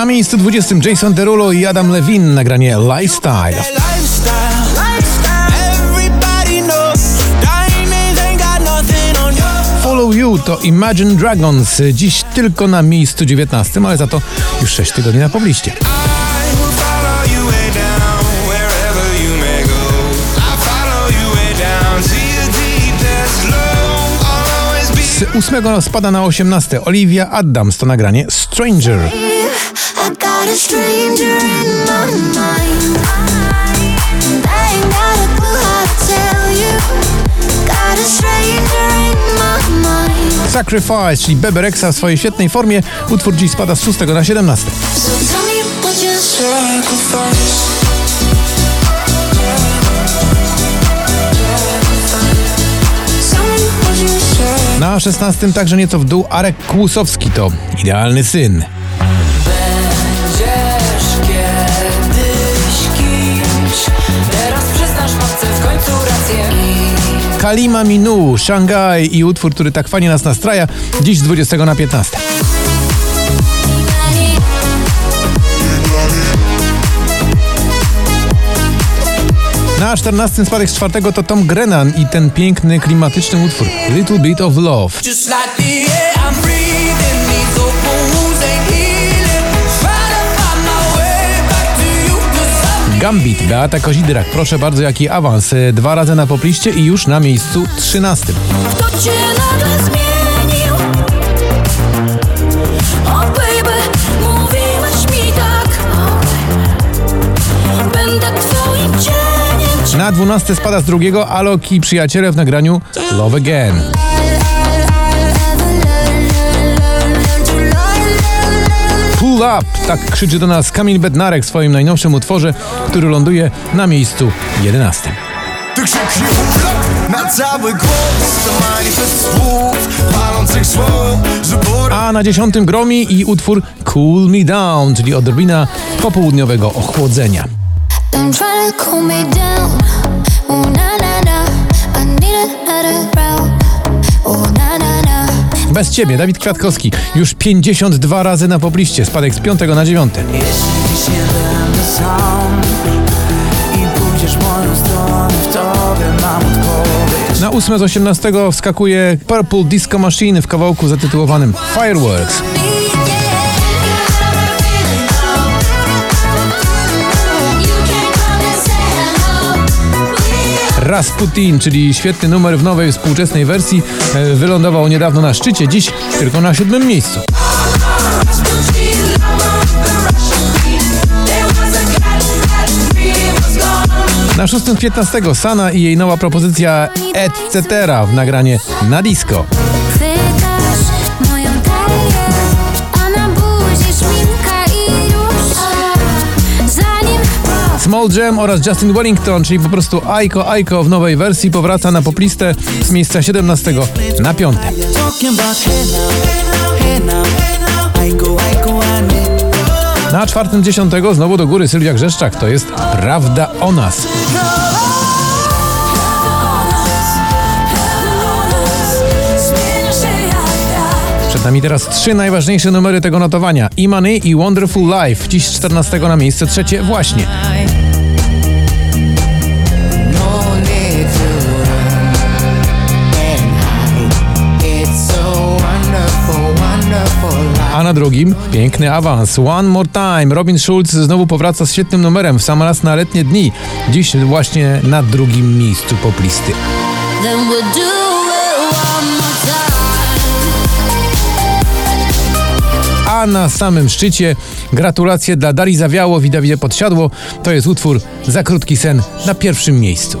Na miejscu 20 Jason Derulo i Adam Levine nagranie Lifestyle. Follow You to Imagine Dragons. Dziś tylko na miejscu 19, ale za to już 6 tygodni na pobliście. Z 8 spada na 18 Olivia Adams to nagranie Stranger. Sacrifice, czyli Bebe Rexha w swojej świetnej formie. Utwór dziś spada z 6 na 17. So tell me what you Sacrifice. Tell me what you say. Na 16 także nieco w dół Arek Kłusowski to Idealny Syn. Kalima Minu, Szangaj i utwór, który tak fajnie nas nastraja, dziś z 20 na 15. Na 14 spadek z czwartego to Tom Grennan i ten piękny, klimatyczny utwór Little Bit of Love. Gambit, Beata Kozidrak, proszę bardzo, jaki awans. E, Dwa razy na popliście i już na miejscu 13. Kto cię nagle zmienił? O baby, mówiłeś mi tak Będę twoim cieniem Na 12 spada z drugiego Alok i przyjaciele w nagraniu Love Again. Pull Up, tak krzyczy do nas Kamil Bednarek w swoim najnowszym utworze, który ląduje na miejscu 11. Ty krzyknij na cały głos To manifest słów, palących słów A na 10 Gromi i utwór Cool Me Down, czyli odrobina popołudniowego ochłodzenia. Don't try to cool me down. Oh na na na. I need another na Bez ciebie, Dawid Kwiatkowski, już 52 razy na popliście, spadek z 5 na 9. Jeśli się będę sam I pójdziesz moją stronę W tobie mam odpowiedź Na 8 z 18 wskakuje Purple Disco Machine w kawałku zatytułowanym Fireworks. Rasputin, czyli świetny numer w nowej współczesnej wersji, e, wylądował niedawno na szczycie, dziś tylko na siódmym miejscu. Na szóstym 15 Sana i jej nowa propozycja Etc. w nagranie na disco. Small Jam oraz Justin Wellington, czyli po prostu Aiko Aiko w nowej wersji powraca na poplistę z miejsca 17 na 5. Talking about hey now, hey now I go, I go, I need Na czwartym 10 znowu do góry Sylwia Grzeszczak, to jest Prawda o nas. Nami teraz trzy najważniejsze numery tego notowania. E-Money i Wonderful Life, dziś z 14 na miejsce trzecie właśnie. A na drugim piękny awans. One More Time. Robin Schulz znowu powraca z świetnym numerem w sam raz na letnie dni. Dziś właśnie na drugim miejscu poplisty. Na samym szczycie gratulacje dla Darii Zawiało i Podsiadło. To jest utwór Za krótki sen na pierwszym miejscu.